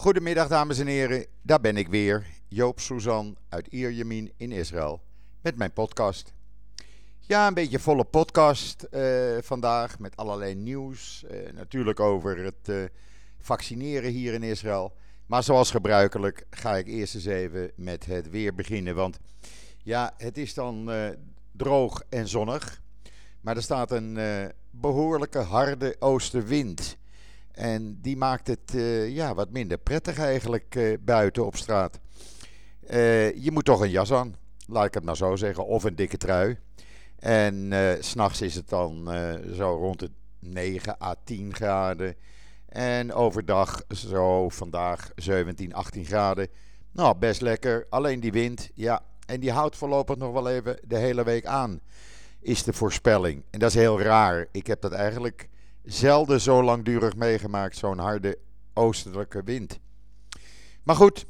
Goedemiddag dames en heren, daar ben ik weer, Joop Suzan uit Ierjemien in Israël, met mijn podcast. Ja, een beetje volle podcast uh, vandaag met allerlei nieuws, uh, natuurlijk over het uh, vaccineren hier in Israël. Maar zoals gebruikelijk ga ik eerst eens even met het weer beginnen, want ja, het is dan droog en zonnig, maar er staat een behoorlijke harde oostenwind. En die maakt het uh, ja, wat minder prettig eigenlijk uh, buiten op straat. Uh, je moet toch een jas aan, laat ik het maar zo zeggen, of een dikke trui. En s'nachts is het dan zo rond de 9 à 10 graden. En overdag zo vandaag 17, 18 graden. Nou, best lekker. Alleen die wind, ja. En die houdt voorlopig nog wel even de hele week aan, is de voorspelling. En dat is heel raar. Ik heb dat eigenlijk zelden zo langdurig meegemaakt, zo'n harde oostelijke wind. Maar goed,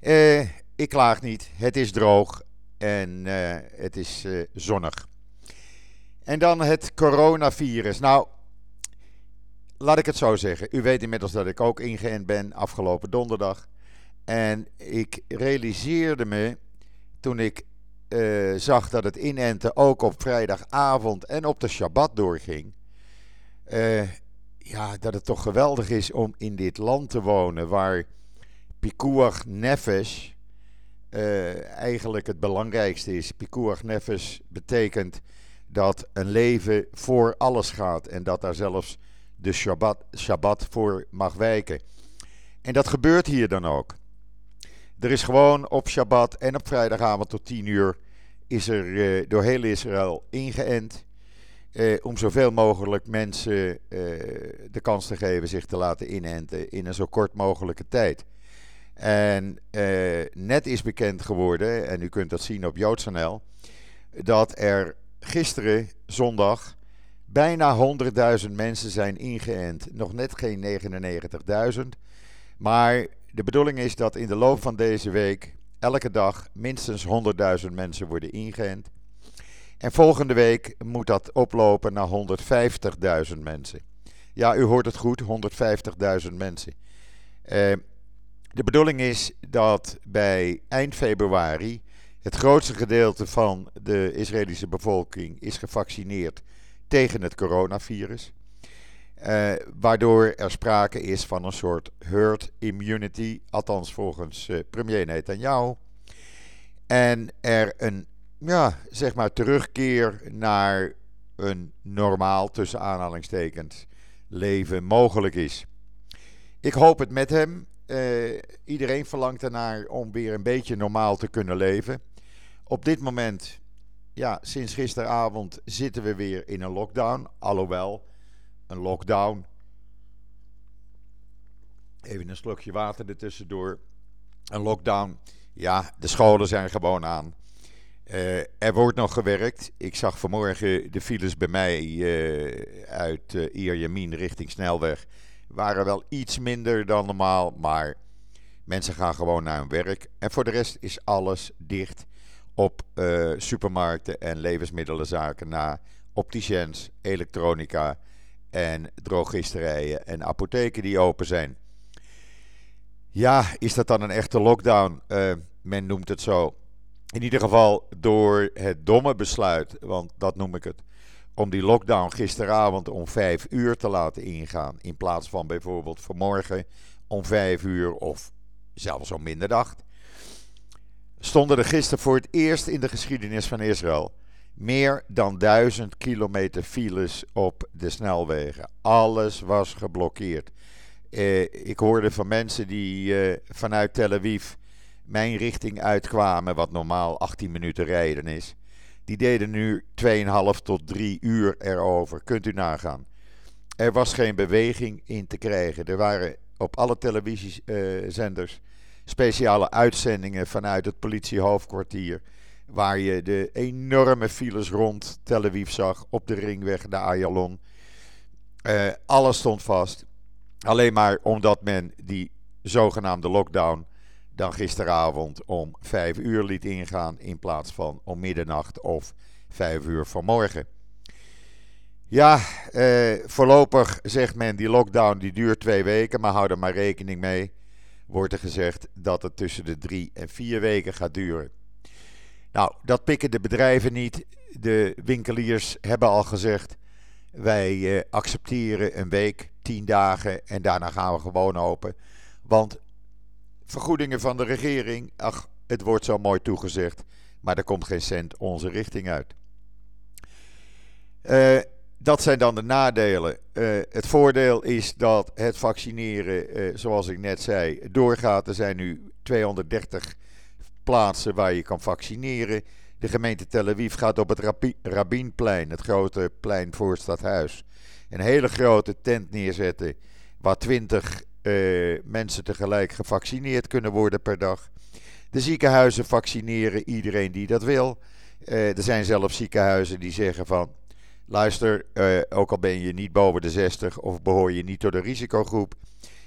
eh, ik klaag niet. Het is droog en eh, het is eh, zonnig. En dan het coronavirus. Nou, laat ik het zo zeggen. U weet inmiddels dat ik ook ingeënt ben afgelopen donderdag. En ik realiseerde me toen ik uh, zag dat het inenten ook op vrijdagavond en op de Shabbat doorging uh, ja, dat het toch geweldig is om in dit land te wonen waar Pikuach Nefesh uh, eigenlijk het belangrijkste is. Pikuach Nefesh betekent dat een leven voor alles gaat en dat daar zelfs de Shabbat, Shabbat voor mag wijken. En dat gebeurt hier dan ook. Er is gewoon op Shabbat en op vrijdagavond tot 10 uur is er uh, door heel Israël ingeënt. Eh, om zoveel mogelijk mensen eh, de kans te geven zich te laten inenten in een zo kort mogelijke tijd. En eh, net is bekend geworden, en u kunt dat zien op JoodsNL, dat er gisteren, zondag, bijna 100.000 mensen zijn ingeënt. Nog net geen 99.000. Maar de bedoeling is dat in de loop van deze week elke dag minstens 100.000 mensen worden ingeënt. En volgende week moet dat oplopen naar 150.000 mensen. Ja, u hoort het goed, 150.000 mensen. Uh, de bedoeling is dat bij eind februari het grootste gedeelte van de Israëlische bevolking is gevaccineerd tegen het coronavirus. Uh, waardoor er sprake is van een soort herd immunity, althans volgens uh, premier Netanyahu. En er een ja, zeg maar terugkeer naar een normaal, tussen aanhalingstekens, leven mogelijk is. Ik hoop het met hem. Uh, iedereen verlangt ernaar om weer een beetje normaal te kunnen leven. Op dit moment, ja, sinds gisteravond zitten we weer in een lockdown. Alhoewel, een lockdown. Even een slokje water ertussendoor. Een lockdown. Ja, de scholen zijn gewoon aan. Uh, er wordt nog gewerkt. Ik zag vanmorgen de files bij mij uh, uit uh, richting Snelweg. Waren wel iets minder dan normaal, maar mensen gaan gewoon naar hun werk. En voor de rest is alles dicht op supermarkten en levensmiddelenzaken na opticiens, elektronica en drogisterijen en apotheken die open zijn. Ja, is dat dan een echte lockdown? men noemt het zo. In ieder geval door het domme besluit, want dat noem ik het, om die lockdown gisteravond om 5 uur te laten ingaan. In plaats van bijvoorbeeld vanmorgen om 5 uur of zelfs om middernacht. Stonden er gisteren voor het eerst in de geschiedenis van Israël meer dan duizend kilometer files op de snelwegen. Alles was geblokkeerd. Eh, ik hoorde van mensen die eh, vanuit Tel Aviv mijn richting uitkwamen, wat normaal 18 minuten rijden is. Die deden nu 2,5 tot 3 uur erover. Kunt u nagaan. Er was geen beweging in te krijgen. Er waren op alle televisiezenders speciale uitzendingen vanuit het politiehoofdkwartier. Waar je de enorme files rond Tel Aviv zag op de ringweg, de Ayalon. Uh, alles stond vast. Alleen maar omdat men die zogenaamde lockdown dan gisteravond om 5 uur liet ingaan in plaats van om middernacht of 5 uur vanmorgen. Ja, eh, voorlopig zegt men die lockdown die duurt twee weken, maar hou er maar rekening mee. wordt er gezegd dat het tussen de drie en vier weken gaat duren. Nou, dat pikken de bedrijven niet. De winkeliers hebben al gezegd: wij eh, accepteren een week, tien dagen en daarna gaan we gewoon open. Want vergoedingen van de regering, ach, het wordt zo mooi toegezegd, maar er komt geen cent onze richting uit. Uh, dat zijn dan de nadelen. Uh, het voordeel is dat het vaccineren, uh, zoals ik net zei, doorgaat. Er zijn nu 230 plaatsen waar je kan vaccineren. De gemeente Tel Aviv gaat op het Rabinplein, het grote plein voor het stadhuis, een hele grote tent neerzetten waar 20 uh, mensen tegelijk gevaccineerd kunnen worden per dag. De ziekenhuizen vaccineren iedereen die dat wil. er zijn zelfs ziekenhuizen die zeggen van Luister, uh, ook al ben je niet boven de 60 of behoor je niet tot de risicogroep,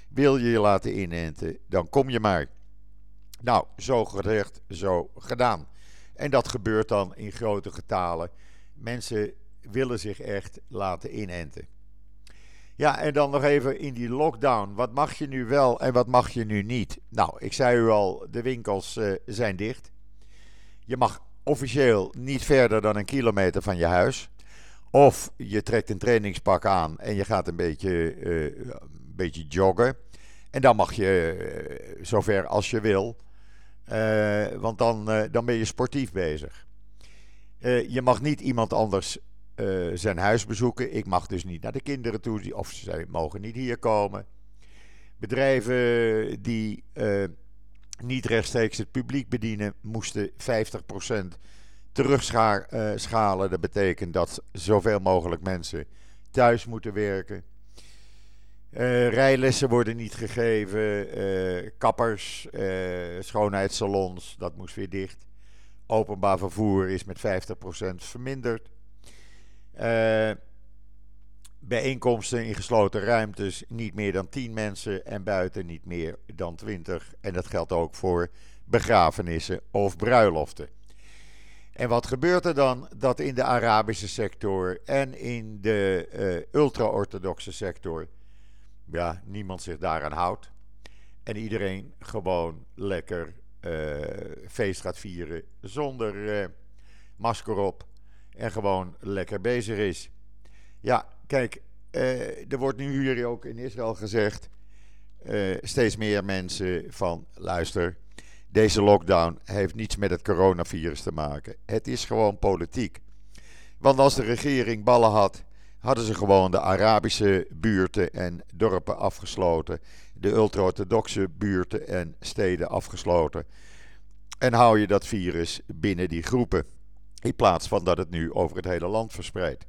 wil je je laten inenten, dan kom je maar. Nou, zo gezegd, zo gedaan. En dat gebeurt dan in grote getalen. Mensen willen zich echt laten inenten. Ja, en dan nog even in die lockdown. Wat mag je nu wel en wat mag je nu niet? Nou, ik zei u al, de winkels uh, zijn dicht. Je mag officieel niet verder dan een kilometer van je huis. Of je trekt een trainingspak aan en je gaat een beetje, uh, een beetje joggen. En dan mag je uh, zover als je wil. Want dan, dan ben je sportief bezig. je mag niet iemand anders zijn huis bezoeken. Ik mag dus niet naar de kinderen toe. Of ze mogen niet hier komen. Bedrijven die niet rechtstreeks het publiek bedienen, moesten 50% terugschalen. Dat betekent dat zoveel mogelijk mensen thuis moeten werken. Rijlessen worden niet gegeven. Kappers, schoonheidssalons, dat moest weer dicht. Openbaar vervoer is met 50% verminderd. Bijeenkomsten in gesloten ruimtes niet meer dan 10 mensen en buiten niet meer dan 20. En dat geldt ook voor begrafenissen of bruiloften. En wat gebeurt er dan? Dat in de Arabische sector en in de uh, ultra-orthodoxe sector, ja, niemand zich daaraan houdt. En iedereen gewoon lekker uh, feest gaat vieren zonder masker op. En gewoon lekker bezig is. Ja, kijk, er wordt nu hier ook in Israël gezegd, steeds meer mensen van, luister, deze lockdown heeft niets met het coronavirus te maken. Het is gewoon politiek. Want als de regering ballen had, hadden ze gewoon de Arabische buurten en dorpen afgesloten. De ultra-orthodoxe buurten en steden afgesloten. En hou je dat virus binnen die groepen. In plaats van dat het nu over het hele land verspreidt.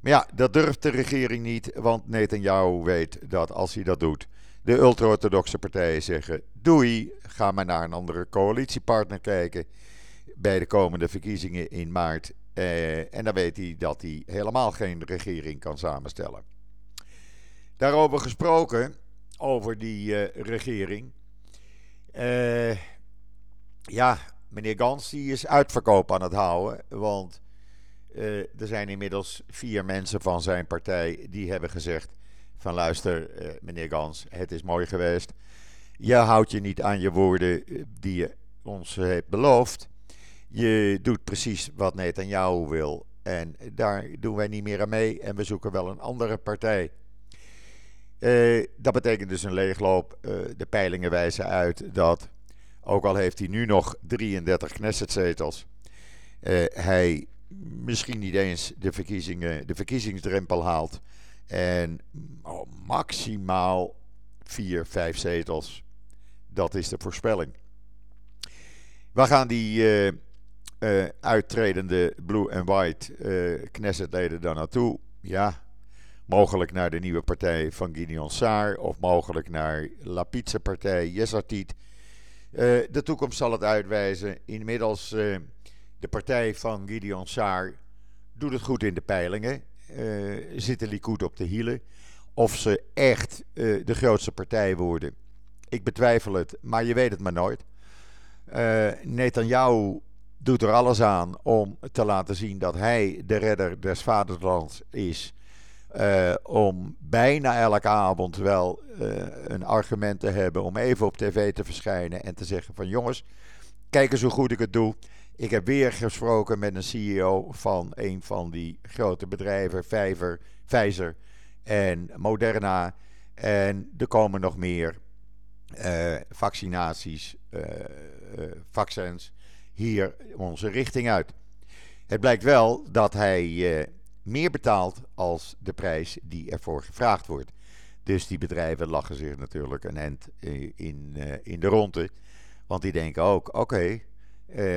Maar ja, dat durft de regering niet, want Netanyahu weet dat als hij dat doet, de ultra-orthodoxe partijen zeggen: doei, ga maar naar een andere coalitiepartner kijken bij de komende verkiezingen in maart. Eh, en dan weet hij dat hij helemaal geen regering kan samenstellen. Daarover gesproken, over die uh, regering. Uh, ja, meneer Gans die is uitverkoop aan het houden. Want uh, er zijn inmiddels vier mensen van zijn partij die hebben gezegd van luister, uh, meneer Gans, het is mooi geweest. Je houdt je niet aan je woorden eh, die je ons hebt beloofd. Je doet precies wat Netanyahu wil. En daar doen wij niet meer aan mee. En we zoeken wel een andere partij. Dat betekent dus een leegloop. De peilingen wijzen uit dat, ook al heeft hij nu nog 33 Knessetzetels, uh, hij misschien niet eens de, verkiezingen, de verkiezingsdrempel haalt. En oh, maximaal vier, vijf zetels. Dat is de voorspelling. Waar gaan die uh, uh, uittredende blue and white uh, Knessetleden dan naartoe? Ja, mogelijk naar de nieuwe partij van Gideon Saar of mogelijk naar La Pizza partij Yesatit. De toekomst zal het uitwijzen. Inmiddels de partij van Gideon Saar doet het goed in de peilingen uh, zitten Likud op de hielen. Of ze echt de grootste partij worden, ik betwijfel het, maar je weet het maar nooit. Uh, Netanyahu doet er alles aan om te laten zien dat hij de redder des vaderlands is. Om bijna elke avond wel een argument te hebben om even op tv te verschijnen en te zeggen van jongens, kijk eens hoe goed ik het doe. Ik heb weer gesproken met een CEO van een van die grote bedrijven, Fiverr, Pfizer en Moderna. En er komen nog meer uh, vaccinaties, vaccins hier onze richting uit. Het blijkt wel dat hij meer betaalt als de prijs die ervoor gevraagd wordt. Dus die bedrijven lachen zich natuurlijk een end in, in de ronde. Want die denken ook, oké,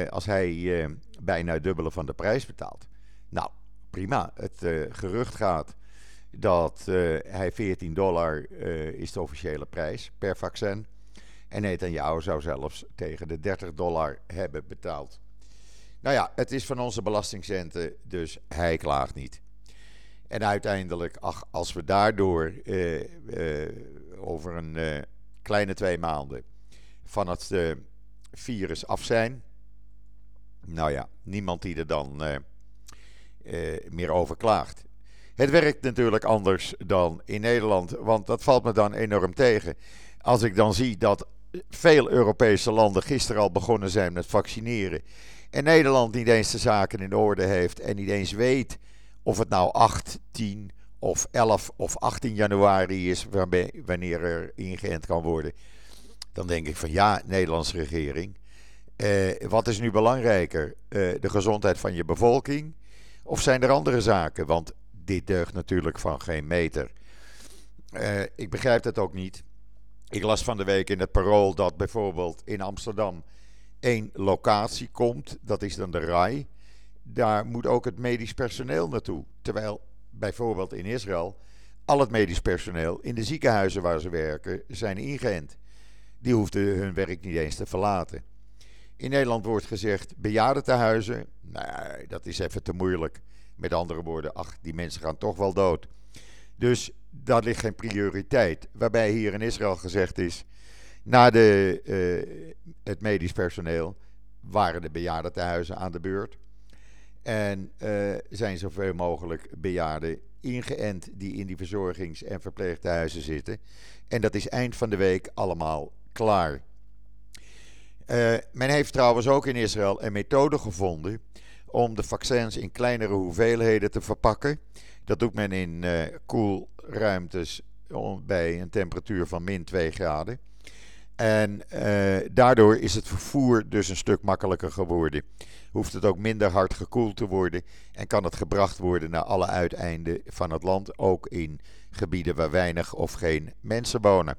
als hij bijna dubbele van de prijs betaalt. Nou, prima. Het gerucht gaat dat hij 14 dollar is de officiële prijs per vaccin. En Netanyahu zou zelfs tegen de 30 dollar hebben betaald. Nou ja, het is van onze belastingcenten, dus hij klaagt niet. En uiteindelijk, ach, als we daardoor uh, over een kleine twee maanden van het virus af zijn. Nou ja, niemand die er dan meer over klaagt. Het werkt natuurlijk anders dan in Nederland, want dat valt me dan enorm tegen. Als ik dan zie dat veel Europese landen gisteren al begonnen zijn met vaccineren. En Nederland niet eens de zaken in orde heeft en niet eens weet of het nou 8, 10 of 11 of 18 januari is wanneer er ingeënt kan worden. Dan denk ik van ja, Nederlandse regering. Eh, wat is nu belangrijker? Eh, de gezondheid van je bevolking? Of zijn er andere zaken? Want dit deugt natuurlijk van geen meter. Uh, ik begrijp het ook niet. Ik las van de week in het parool dat bijvoorbeeld in Amsterdam één locatie komt. Dat is dan de RAI. Daar moet ook het medisch personeel naartoe. Terwijl bijvoorbeeld in Israël al het medisch personeel in de ziekenhuizen waar ze werken zijn ingeënt. Die hoefden hun werk niet eens te verlaten. In Nederland wordt gezegd bejaardentehuizen. Nee, dat is even te moeilijk. Met andere woorden, ach, die mensen gaan toch wel dood. Dus dat ligt geen prioriteit. Waarbij hier in Israël gezegd is, na de, uh, het medisch personeel waren de bejaardentehuizen aan de beurt. En uh, zijn zoveel mogelijk bejaarden ingeënt die in die verzorgings- en verpleeghuizen zitten. En dat is eind van de week allemaal klaar. Uh, men heeft trouwens ook in Israël een methode gevonden om de vaccins in kleinere hoeveelheden te verpakken. Dat doet men in koelruimtes bij een temperatuur van min 2 graden. En uh, daardoor is het vervoer dus een stuk makkelijker geworden. Hoeft het ook minder hard gekoeld te worden en kan het gebracht worden naar alle uiteinden van het land, ook in gebieden waar weinig of geen mensen wonen.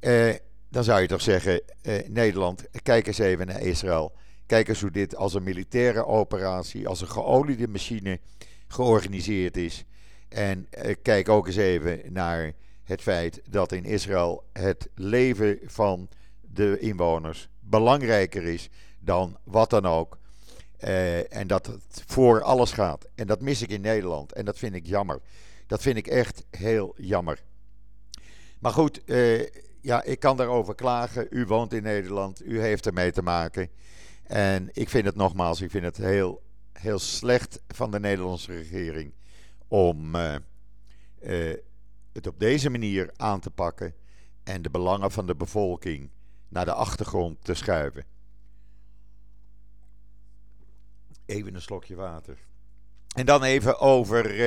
Uh, dan zou je toch zeggen, Nederland, kijk eens even naar Israël. Kijk eens hoe dit als een militaire operatie, als een geoliede machine georganiseerd is. En eh, kijk ook eens even naar het feit dat in Israël het leven van de inwoners belangrijker is dan wat dan ook. Uh, en dat het voor alles gaat. En dat mis ik in Nederland. En dat vind ik jammer. Dat vind ik echt heel jammer. Maar goed, uh, ja, ik kan daarover klagen. U woont in Nederland. U heeft ermee te maken. En ik vind het nogmaals, ik vind het heel, heel slecht van de Nederlandse regering om uh, het op deze manier aan te pakken en de belangen van de bevolking naar de achtergrond te schuiven. Even een slokje water. En dan even over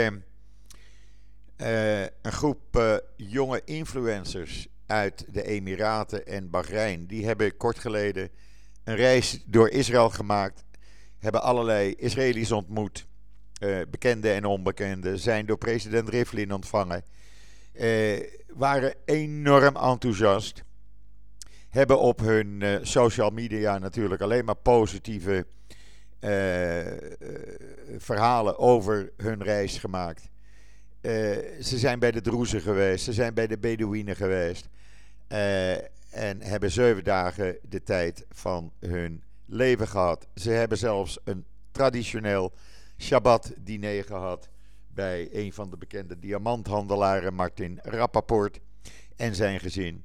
uh, een groep jonge influencers uit de Emiraten en Bahrein. Die hebben kort geleden een reis door Israël gemaakt. Hebben allerlei Israëli's ontmoet. Uh, bekende en onbekende. Zijn door president Rivlin ontvangen. Uh, waren enorm enthousiast. Hebben op hun uh, social media natuurlijk alleen maar positieve verhalen over hun reis gemaakt. ze zijn bij de Droezen geweest. Ze zijn bij de Bedouinen geweest. En hebben zeven dagen de tijd van hun leven gehad. Ze hebben zelfs een traditioneel Shabbat-diner gehad bij een van de bekende diamanthandelaren, Martin Rappaport, en zijn gezin.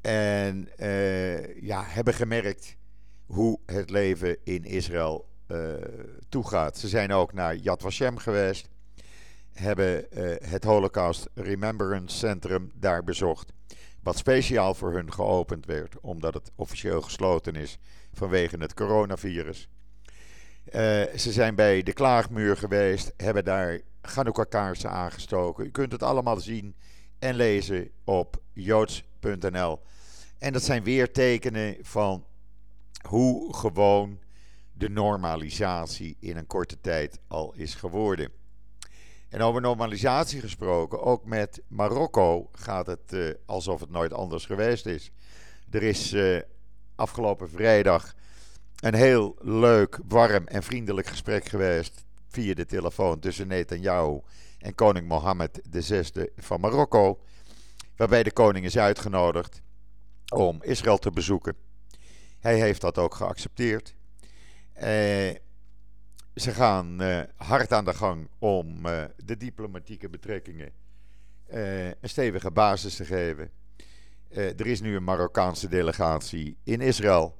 En uh, ja, hebben gemerkt hoe het leven in Israël uh, toegaat. Ze zijn ook naar Yad Vashem geweest. hebben het Holocaust Remembrance Centrum daar bezocht. Wat speciaal voor hun geopend werd, omdat het officieel gesloten is vanwege het coronavirus. Ze zijn bij de Klaagmuur geweest, hebben daar Chanukka-kaarsen aangestoken. U kunt het allemaal zien en lezen op joods.nl. En dat zijn weer tekenen van hoe gewoon de normalisatie in een korte tijd al is geworden. En over normalisatie gesproken, ook met Marokko gaat het uh, alsof het nooit anders geweest is. Er is uh, afgelopen vrijdag een heel leuk, warm en vriendelijk gesprek geweest via de telefoon tussen Netanyahu en koning Mohammed VI van Marokko. Waarbij de koning is uitgenodigd om Israël te bezoeken. Hij heeft dat ook geaccepteerd. Eh, ze gaan eh, hard aan de gang om eh, de diplomatieke betrekkingen eh, een stevige basis te geven. Eh, er is nu een Marokkaanse delegatie in Israël.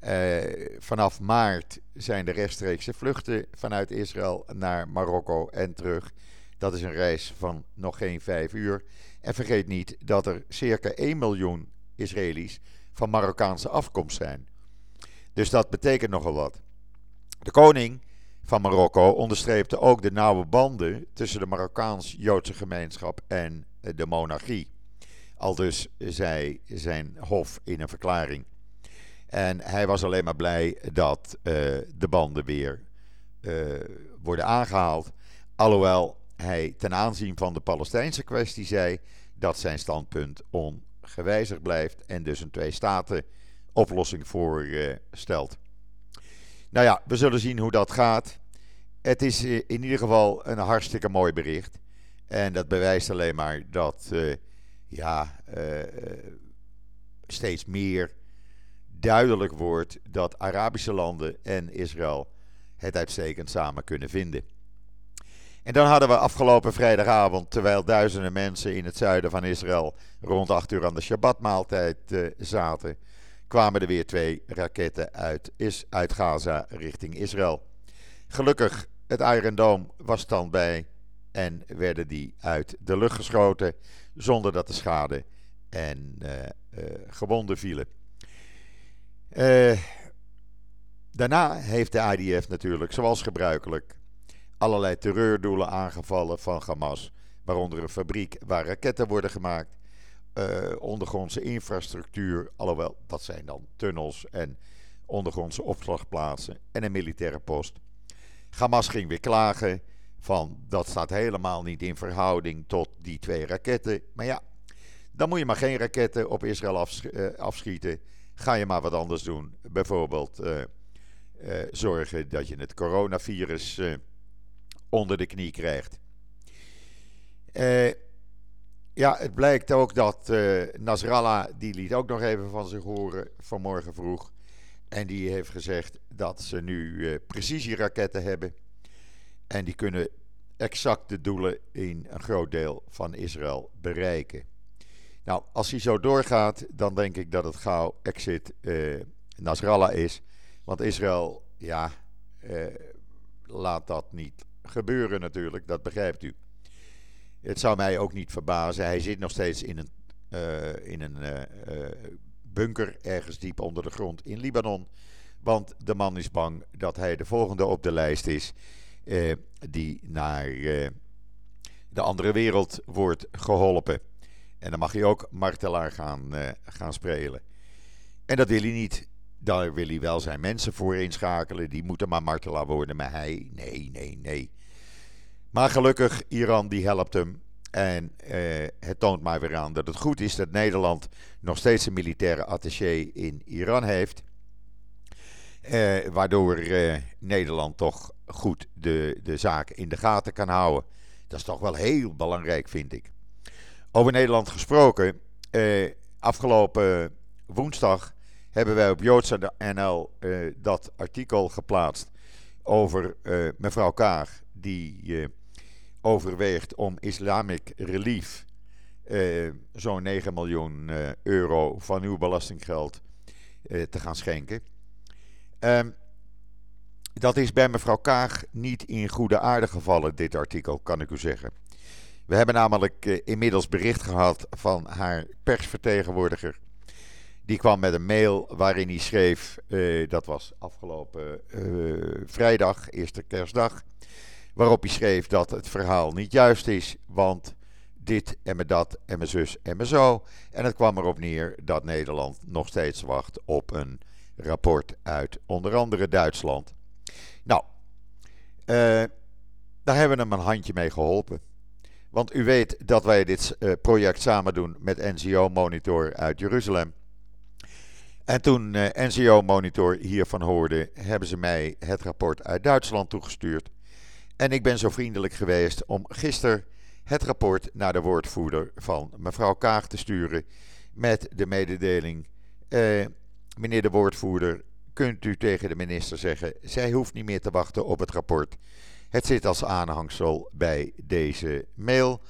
Uh, vanaf maart zijn de rechtstreekse vluchten vanuit Israël naar Marokko en terug. Dat is een reis van nog geen vijf uur. En vergeet niet dat er circa 1 miljoen Israëli's van Marokkaanse afkomst zijn. Dus dat betekent nogal wat. De koning van Marokko onderstreepte ook de nauwe banden tussen de Marokkaans-Joodse gemeenschap en de monarchie. Al dus zei zijn hof in een verklaring. En hij was alleen maar blij dat uh, de banden weer uh, worden aangehaald. Alhoewel hij ten aanzien van de Palestijnse kwestie zei dat zijn standpunt ongewijzigd blijft en dus een twee-staten-oplossing voorstelt. nou ja, we zullen zien hoe dat gaat. Het is in ieder geval een hartstikke mooi bericht. En dat bewijst alleen maar dat ja, steeds meer duidelijk wordt dat Arabische landen en Israël het uitstekend samen kunnen vinden. En dan hadden we afgelopen vrijdagavond, terwijl duizenden mensen in het zuiden van Israël rond 8 uur aan de Shabbatmaaltijd uh, zaten, kwamen er weer twee raketten uit, is, uit Gaza richting Israël. Gelukkig, het Iron Dome was dan bij en werden die uit de lucht geschoten zonder dat de schade en uh, uh, gewonden vielen. Uh, daarna heeft de IDF natuurlijk, zoals gebruikelijk, allerlei terreurdoelen aangevallen van Hamas. Waaronder een fabriek waar raketten worden gemaakt. Uh, ondergrondse infrastructuur, alhoewel dat zijn dan tunnels en ondergrondse opslagplaatsen en een militaire post. Hamas ging weer klagen van dat staat helemaal niet in verhouding tot die twee raketten. Maar ja, dan moet je maar geen raketten op Israël uh, afschieten ga je maar wat anders doen. Bijvoorbeeld uh, uh, zorgen dat je het coronavirus uh, onder de knie krijgt. ja, het blijkt ook dat Nasrallah, die liet ook nog even van zich horen vanmorgen vroeg. En die heeft gezegd dat ze nu precisieraketten hebben. En die kunnen exact de doelen in een groot deel van Israël bereiken. Nou, als hij zo doorgaat, dan denk ik dat het gauw exit uh, Nasrallah is. Want Israël, ja, uh, laat dat niet gebeuren natuurlijk, dat begrijpt u. Het zou mij ook niet verbazen. Hij zit nog steeds in een, uh, in een bunker ergens diep onder de grond in Libanon. Want de man is bang dat hij de volgende op de lijst is die naar de andere wereld wordt geholpen. En dan mag hij ook martelaar gaan, uh, gaan spelen. En dat wil hij niet. Daar wil hij wel zijn mensen voor inschakelen. Die moeten maar martelaar worden. Maar hij, nee, nee, nee. Maar gelukkig, Iran die helpt hem. En uh, het toont maar weer aan dat het goed is dat Nederland nog steeds een militaire attaché in Iran heeft. Uh, waardoor uh, Nederland toch goed de, de zaak in de gaten kan houden. Dat is toch wel heel belangrijk, vind ik. Over Nederland gesproken. Eh, afgelopen woensdag hebben wij op Joodse NL eh, dat artikel geplaatst over eh, mevrouw Kaag, die eh, overweegt om Islamic Relief eh, zo'n 9 miljoen eh, euro van uw belastinggeld te gaan schenken. Um, dat is bij mevrouw Kaag niet in goede aarde gevallen, dit artikel, kan ik u zeggen. We hebben namelijk eh, inmiddels bericht gehad van haar persvertegenwoordiger. Die kwam met een mail waarin hij schreef, eh, dat was afgelopen uh, vrijdag, eerste kerstdag, waarop hij schreef dat het verhaal niet juist is, want dit en me dat en mijn zus en me zo. En het kwam erop neer dat Nederland nog steeds wacht op een rapport uit onder andere Duitsland. Nou, daar hebben we hem een handje mee geholpen. Want u weet dat wij dit uh, project samen doen met NCO Monitor uit Jeruzalem. En toen uh, NCO Monitor hiervan hoorde, hebben ze mij het rapport uit Duitsland toegestuurd. En ik ben zo vriendelijk geweest om gisteren het rapport naar de woordvoerder van mevrouw Kaag te sturen. Met de mededeling: eh, meneer de woordvoerder, kunt u tegen de minister zeggen: zij hoeft niet meer te wachten op het rapport. Het zit als aanhangsel bij deze mail.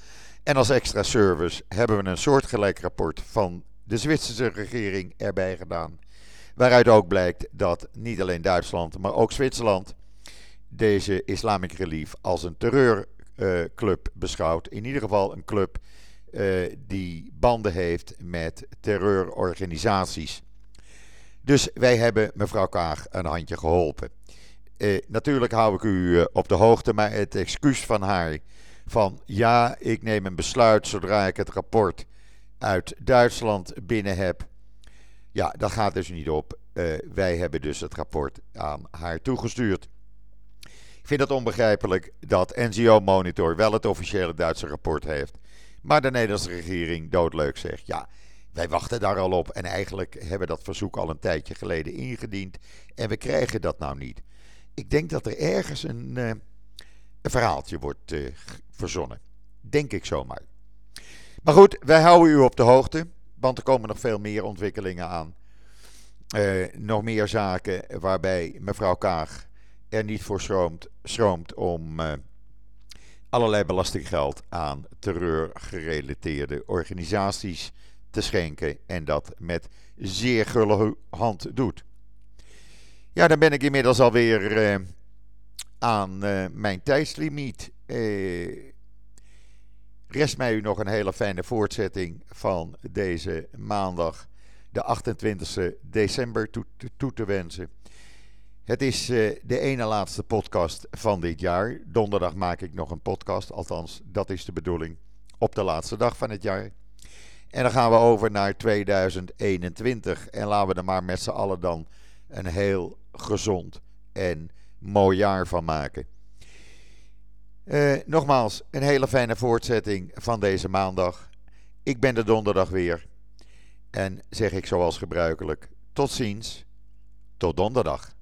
En als extra service hebben we een soortgelijk rapport van de Zwitserse regering erbij gedaan. Waaruit ook blijkt dat niet alleen Duitsland, maar ook Zwitserland deze Islamic Relief als een terreurclub beschouwt. In ieder geval een club uh, die banden heeft met terreurorganisaties. Dus wij hebben mevrouw Kaag een handje geholpen. Uh, natuurlijk hou ik u uh, op de hoogte, maar het excuus van haar van ja, ik neem een besluit zodra ik het rapport uit Duitsland binnen heb. Ja, dat gaat dus niet op. wij hebben dus het rapport aan haar toegestuurd. Ik vind het onbegrijpelijk dat NGO Monitor wel het officiële Duitse rapport heeft. Maar de Nederlandse regering doodleuk zegt: ja, wij wachten daar al op. En eigenlijk hebben we dat verzoek al een tijdje geleden ingediend. En we krijgen dat nou niet. Ik denk dat er ergens een, uh, een verhaaltje wordt uh, verzonnen. Denk ik zomaar. Maar goed, wij houden u op de hoogte. Want er komen nog veel meer ontwikkelingen aan. Uh, nog meer zaken waarbij mevrouw Kaag er niet voor schroomt, schroomt om allerlei belastinggeld aan terreurgerelateerde organisaties te schenken en dat met zeer gulle hand doet. Ja, dan ben ik inmiddels alweer uh, aan uh, mijn tijdslimiet. rest mij u nog een hele fijne voortzetting van deze maandag, de 28 december, toe, toe te wensen. Het is de ene laatste podcast van dit jaar. Donderdag maak ik nog een podcast, althans dat is de bedoeling, op de laatste dag van het jaar. En dan gaan we over naar 2021 en laten we er maar met z'n allen dan een heel gezond en mooi jaar van maken. Uh, nogmaals, een hele fijne voortzetting van deze maandag. Ik ben de donderdag weer. En zeg ik zoals gebruikelijk: tot ziens, tot donderdag.